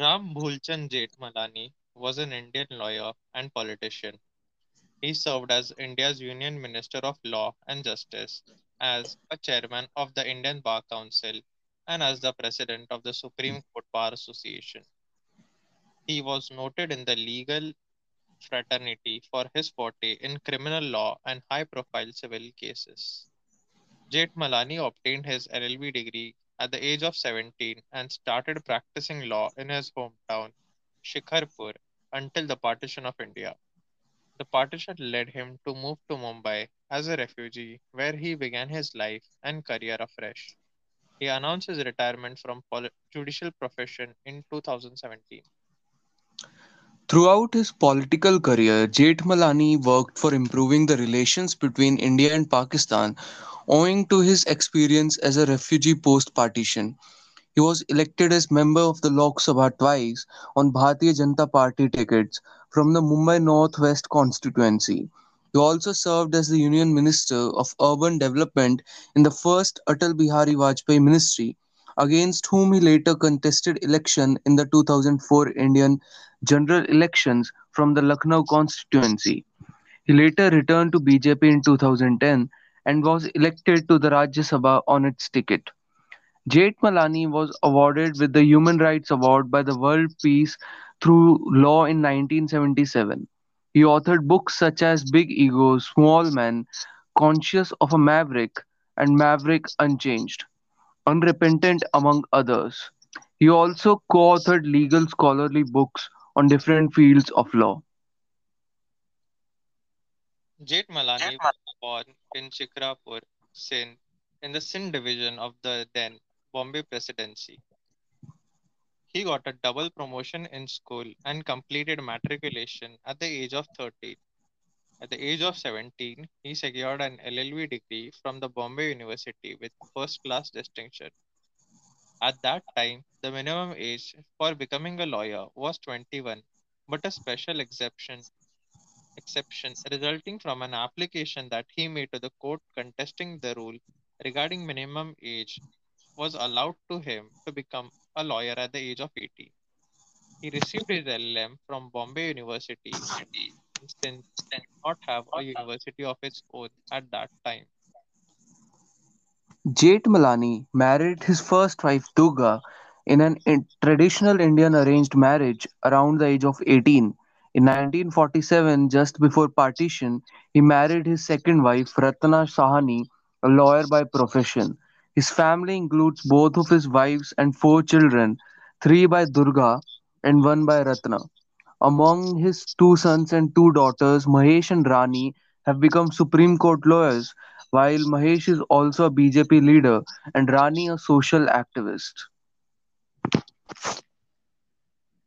Ram Bhulchand Jethmalani was an Indian lawyer and politician. He served as India's Union Minister of Law and Justice, as a chairman of the Indian Bar Council, and as the president of the Supreme Court Bar Association. He was noted in the legal fraternity for his forte in criminal law and high profile civil cases. Jethmalani obtained his LLB degree at the age of 17 and started practicing law in his hometown, Shikarpur, until the partition of India. The partition led him to move to Mumbai as a refugee, where he began his life and career afresh. He announced his retirement from poli- judicial profession in 2017. Throughout his political career, Jethmalani worked for improving the relations between India and Pakistan owing to his experience as a refugee post partition. He was elected as member of the Lok Sabha twice on Bharatiya Janata Party tickets from the Mumbai North West constituency. He also served as the Union Minister of Urban Development in the first Atal Bihari Vajpayee ministry, against whom he later contested election in the 2004 Indian general elections from the Lucknow constituency. He later returned to BJP in 2010 and was elected to the Rajya Sabha on its ticket. Jethmalani was awarded with the Human Rights Award by the World Peace Through Law in 1977. He authored books such as Big Ego, Small Men, Conscience of a Maverick, and Maverick Unchanged, Unrepentant, among others. He also co authored legal scholarly books on different fields of law. Jethmalani was born in Shikarpur, Sindh, in the Sindh division of the then Bombay Presidency. He got a double promotion in school and completed matriculation at the age of 13. At the age of 17, he secured an LLB degree from the Bombay University with first class distinction. At that time, the minimum age for becoming a lawyer was 21, but a special exception exception resulting from an application that he made to the court contesting the rule regarding minimum age was allowed to him to become a lawyer at the age of 18. He received his LLM from Bombay University since did not have a university of its own at that time. Jethmalani married his first wife Durga in an in- traditional Indian arranged marriage around the age of 18. In 1947, just before partition, he married his second wife Ratna Sahani, a lawyer by profession. His family includes both of his wives and four children, three by Durga and one by Ratna. Among his two sons and two daughters, Mahesh and Rani have become Supreme Court lawyers, while Mahesh is also a BJP leader and Rani a social activist.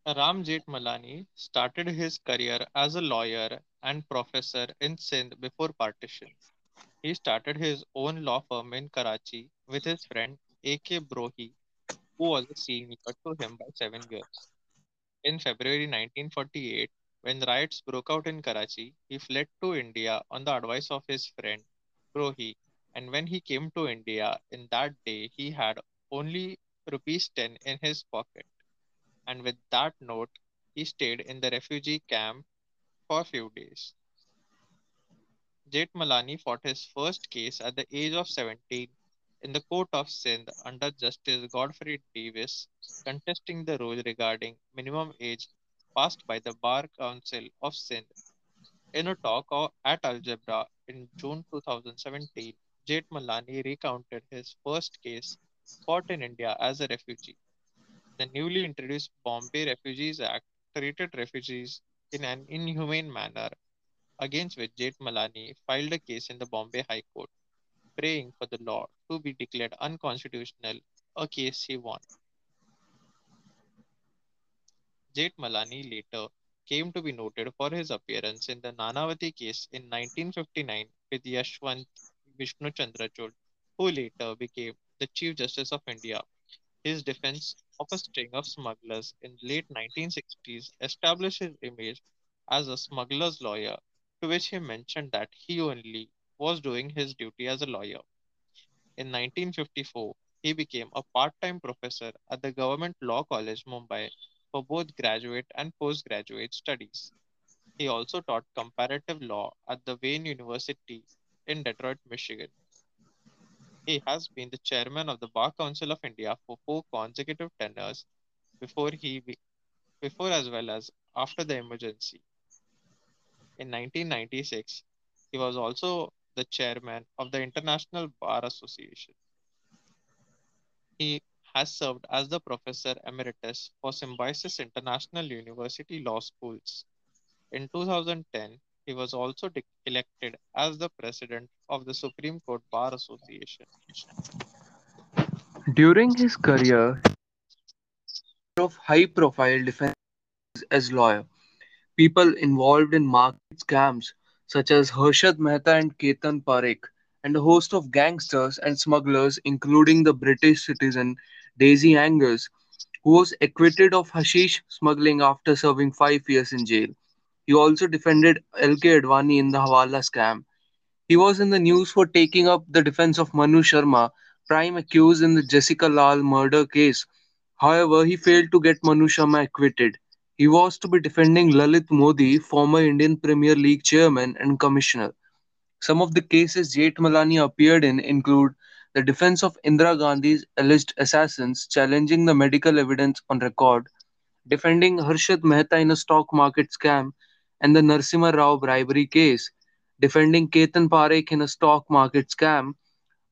Ram Malani started his career as a lawyer and professor in Sindh before partition. He started his own law firm in Karachi with his friend A.K. Brohi, who was a senior to him by seven years. In February 1948, when riots broke out in Karachi, he fled to India on the advice of his friend Brohi. And when he came to India in that day, he had only rupees 10 in his pocket. And with that note, he stayed in the refugee camp for a few days. Jethmalani fought his first case at the age of 17 in the court of Sindh under Justice Godfrey Davis, contesting the rule regarding minimum age passed by the Bar Council of Sindh. In a talk at Algebra in June 2017, Jethmalani recounted his first case fought in India as a refugee. The newly introduced Bombay Refugees Act treated refugees in an inhumane manner, against which Jethmalani filed a case in the Bombay High Court, praying for the law to be declared unconstitutional, a case he won. Jethmalani later came to be noted for his appearance in the Nanavati case in 1959 with Yashwant Vishnu Chandrachud, who later became the Chief Justice of India. His defense of a string of smugglers in late 1960s established his image as a smuggler's lawyer, to which he mentioned that he only was doing his duty as a lawyer. In 1954, he became a part time professor at the Government Law College, Mumbai, for both graduate and postgraduate studies. He also taught comparative law at the Wayne University in Detroit, Michigan. He has been the chairman of the Bar Council of India for four consecutive tenures before he be- before as well as after the emergency. In 1996, he was also the chairman of the International Bar Association. He has served as the professor emeritus for Symbiosis International University Law Schools. In 2010, he was also elected as the president of the Supreme Court Bar Association. During his career, of high-profile defense as lawyer, people involved in market scams such as Harshad Mehta and Ketan Parekh, and a host of gangsters and smugglers, including the British citizen Daisy Angus, who was acquitted of hashish smuggling after serving five years in jail. He also defended L.K. Advani in the Hawala scam. He was in the news for taking up the defense of Manu Sharma, prime accused in the Jessica Lal murder case. However, he failed to get Manu Sharma acquitted. He was to be defending Lalit Modi, former Indian Premier League chairman and commissioner. Some of the cases Jethmalani appeared in include the defense of Indira Gandhi's alleged assassins, challenging the medical evidence on record, defending Harshad Mehta in a stock market scam, and the Narsimha Rao bribery case, defending Ketan Parekh in a stock market scam,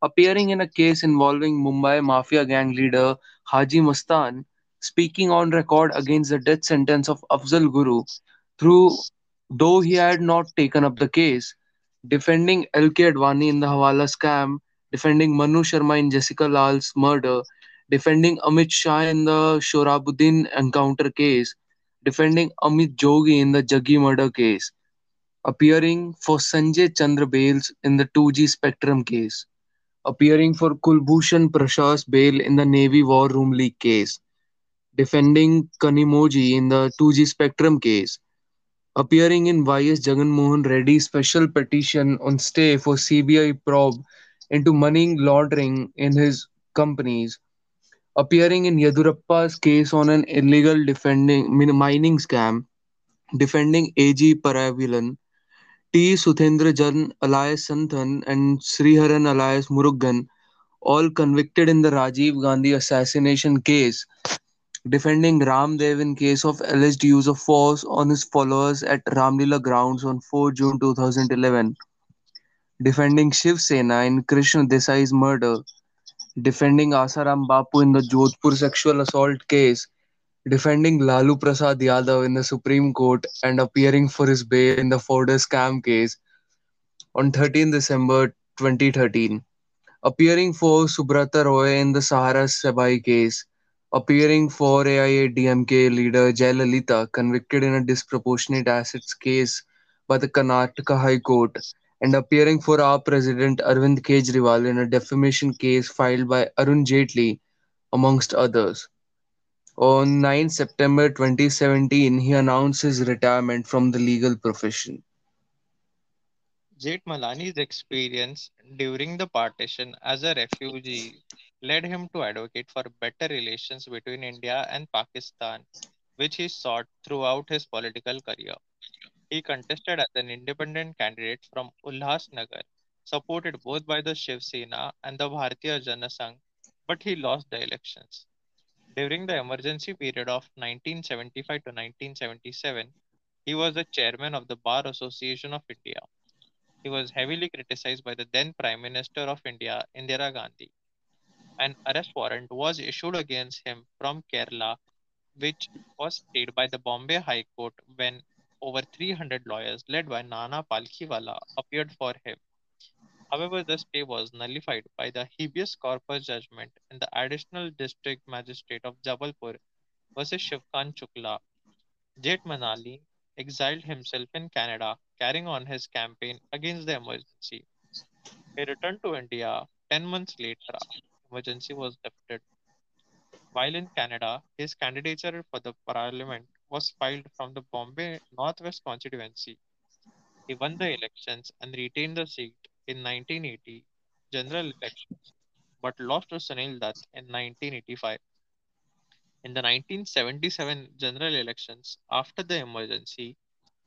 appearing in a case involving Mumbai mafia gang leader Haji Mastan, speaking on record against the death sentence of Afzal Guru, through though he had not taken up the case, defending L.K. Advani in the Hawala scam, defending Manu Sharma in Jessica Lal's murder, defending Amit Shah in the Sohrabuddin encounter case, defending Amit Jogi in the Jaggi murder case, appearing for Sanjay Chandra Bales in the 2G Spectrum case, appearing for Kulbhushan Prashas Bail in the Navy War Room leak case, defending Kanimozhi in the 2G Spectrum case, appearing in Y.S. Jagan Mohan Reddy's special petition on stay for CBI probe into money laundering in his companies, appearing in Yeddyurappa's case on an illegal defending mining scam, defending A.G. Perarivalan, T. Suthendra Jan alias Santhan and Sriharan alias Murugan, all convicted in the Rajiv Gandhi assassination case, defending Ramdev in case of alleged use of force on his followers at Ramlila grounds on 4 June 2011, defending Shiv Sena in Krishna Desai's murder, defending Asaram Bapu in the Jodhpur sexual assault case, defending Lalu Prasad Yadav in the Supreme Court, and appearing for his bail in the Fodder scam case on 13 December 2013, appearing for Subrata Roy in the Sahara SEBI case, appearing for AIADMK leader Jayalalitha, convicted in a disproportionate assets case by the Karnataka High Court, and appearing for our president Arvind Kejriwal in a defamation case filed by Arun Jaitley, amongst others. On 9 September 2017, he announced his retirement from the legal profession. Jethmalani's experience during the partition as a refugee led him to advocate for better relations between India and Pakistan, which he sought throughout his political career. He contested as an independent candidate from Ulhasnagar, supported both by the Shiv Sena and the Bharatiya Jana Sangh, but he lost the elections. During the emergency period of 1975 to 1977, he was the chairman of the Bar Association of India. He was heavily criticized by the then Prime Minister of India, Indira Gandhi. An arrest warrant was issued against him from Kerala, which was stayed by the Bombay High Court when over 300 lawyers led by Nana Palkhiwala appeared for him. However, the stay was nullified by the habeas corpus judgment in the Additional District Magistrate of Jabalpur versus Shivkant Shukla. Jethmalani exiled himself in Canada, carrying on his campaign against the emergency. He returned to India 10 months later emergency was lifted. While in Canada, his candidature for the parliament was filed from the Bombay Northwest constituency. He won the elections and retained the seat in 1980 general elections, but lost to Sunil Dutt in 1985. In the 1977 general elections, after the emergency,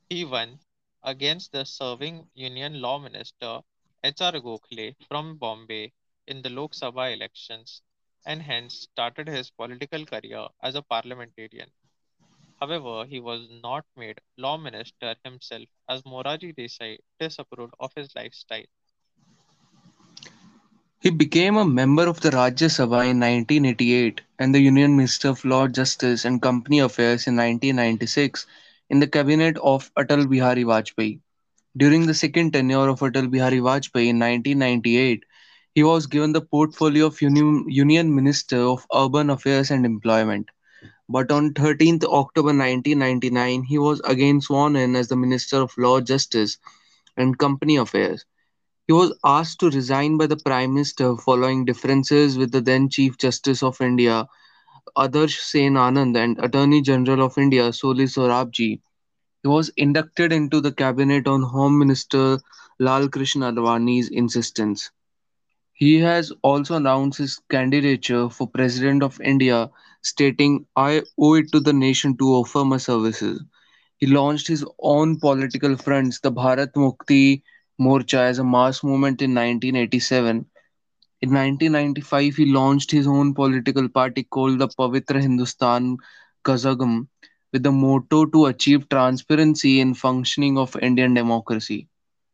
he won against the serving Union Law Minister H.R. Gokhale from Bombay in the Lok Sabha elections and hence started his political career as a parliamentarian. However, he was not made law minister himself as Morarji Desai disapproved of his lifestyle. He became a member of the Rajya Sabha in 1988 and the Union Minister of Law, Justice and Company Affairs in 1996 in the cabinet of Atal Bihari Vajpayee. During the second tenure of Atal Bihari Vajpayee in 1998, he was given the portfolio of Union, Union Minister of Urban Affairs and Employment. But on 13th October 1999, he was again sworn in as the Minister of Law, Justice and Company Affairs. He was asked to resign by the Prime Minister following differences with the then Chief Justice of India, Adarsh Sen Anand, and Attorney General of India, Soli Sorabji. He was inducted into the cabinet on Home Minister Lal Krishna Advani's insistence. He has also announced his candidature for President of India, stating, I owe it to the nation to offer my services. He launched his own political fronts, the Bharat Mukti Morcha, as a mass movement in 1987. In 1995, he launched his own political party called the Pavitra Hindustan Kazhagam with the motto to achieve transparency in functioning of Indian democracy.